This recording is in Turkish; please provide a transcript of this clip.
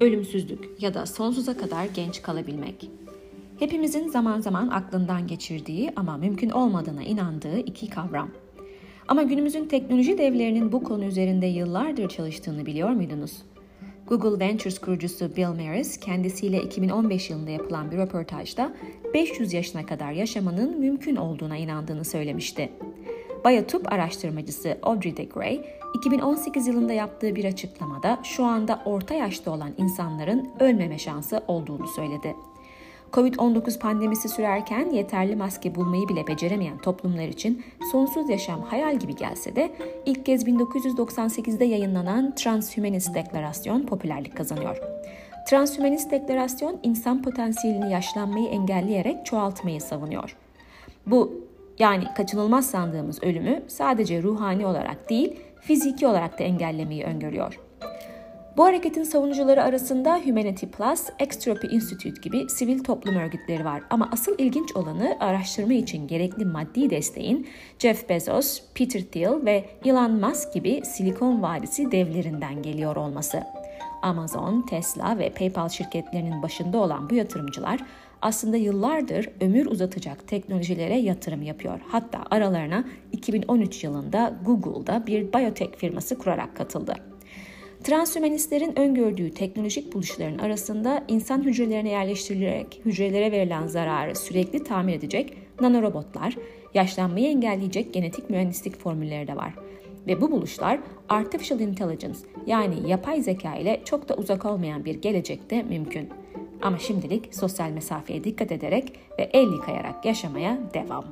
ölümsüzlük ya da sonsuza kadar genç kalabilmek. Hepimizin zaman zaman aklından geçirdiği ama mümkün olmadığına inandığı iki kavram. Ama günümüzün teknoloji devlerinin bu konu üzerinde yıllardır çalıştığını biliyor muydunuz? Google Ventures kurucusu Bill Maris kendisiyle 2015 yılında yapılan bir röportajda 500 yaşına kadar yaşamanın mümkün olduğuna inandığını söylemişti. Biotup araştırmacısı Audrey de Grey, 2018 yılında yaptığı bir açıklamada şu anda orta yaşta olan insanların ölmeme şansı olduğunu söyledi. Covid-19 pandemisi sürerken yeterli maske bulmayı bile beceremeyen toplumlar için sonsuz yaşam hayal gibi gelse de ilk kez 1998'de yayınlanan Transhumanist Deklarasyon popülerlik kazanıyor. Transhumanist Deklarasyon insan potansiyelini yaşlanmayı engelleyerek çoğaltmayı savunuyor. Bu yani kaçınılmaz sandığımız ölümü sadece ruhani olarak değil, fiziki olarak da engellemeyi öngörüyor. Bu hareketin savunucuları arasında Humanity Plus, Extropy Institute gibi sivil toplum örgütleri var. Ama asıl ilginç olanı araştırma için gerekli maddi desteğin Jeff Bezos, Peter Thiel ve Elon Musk gibi Silikon Vadisi devlerinden geliyor olması. Amazon, Tesla ve PayPal şirketlerinin başında olan bu yatırımcılar aslında yıllardır ömür uzatacak teknolojilere yatırım yapıyor. Hatta aralarına 2013 yılında Google'da bir biyotek firması kurarak katıldı. Transhümanistlerin öngördüğü teknolojik buluşların arasında insan hücrelerine yerleştirilerek hücrelere verilen zararı sürekli tamir edecek nanorobotlar, yaşlanmayı engelleyecek genetik mühendislik formülleri de var. Ve bu buluşlar artificial intelligence yani yapay zeka ile çok da uzak olmayan bir gelecekte mümkün. Ama şimdilik sosyal mesafeye dikkat ederek ve el yıkayarak yaşamaya devam.